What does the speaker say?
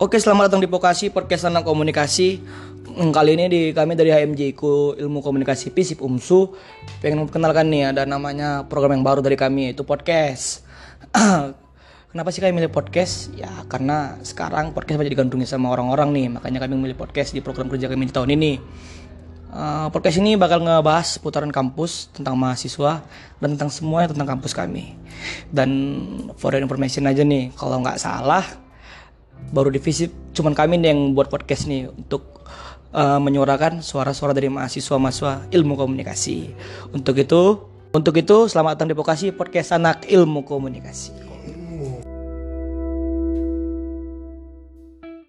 Oke, selamat datang di Vokasi Podcast tentang komunikasi. Hmm, Kali ini di kami dari HMJ ku Ilmu Komunikasi FISIP UMSU pengen memperkenalkan nih ada namanya program yang baru dari kami yaitu podcast. Kenapa sih kami milih podcast? Ya karena sekarang podcast banyak digandrungi sama orang-orang nih, makanya kami memilih podcast di program kerja kami di tahun ini. Eh, podcast ini bakal ngebahas seputaran kampus tentang mahasiswa dan tentang semuanya tentang kampus kami. Dan for information aja nih, kalau nggak salah baru divisi cuman kami nih yang buat podcast nih untuk uh, menyuarakan suara-suara dari mahasiswa-mahasiswa ilmu komunikasi. Untuk itu, untuk itu selamat datang di Podcast Anak Ilmu Komunikasi.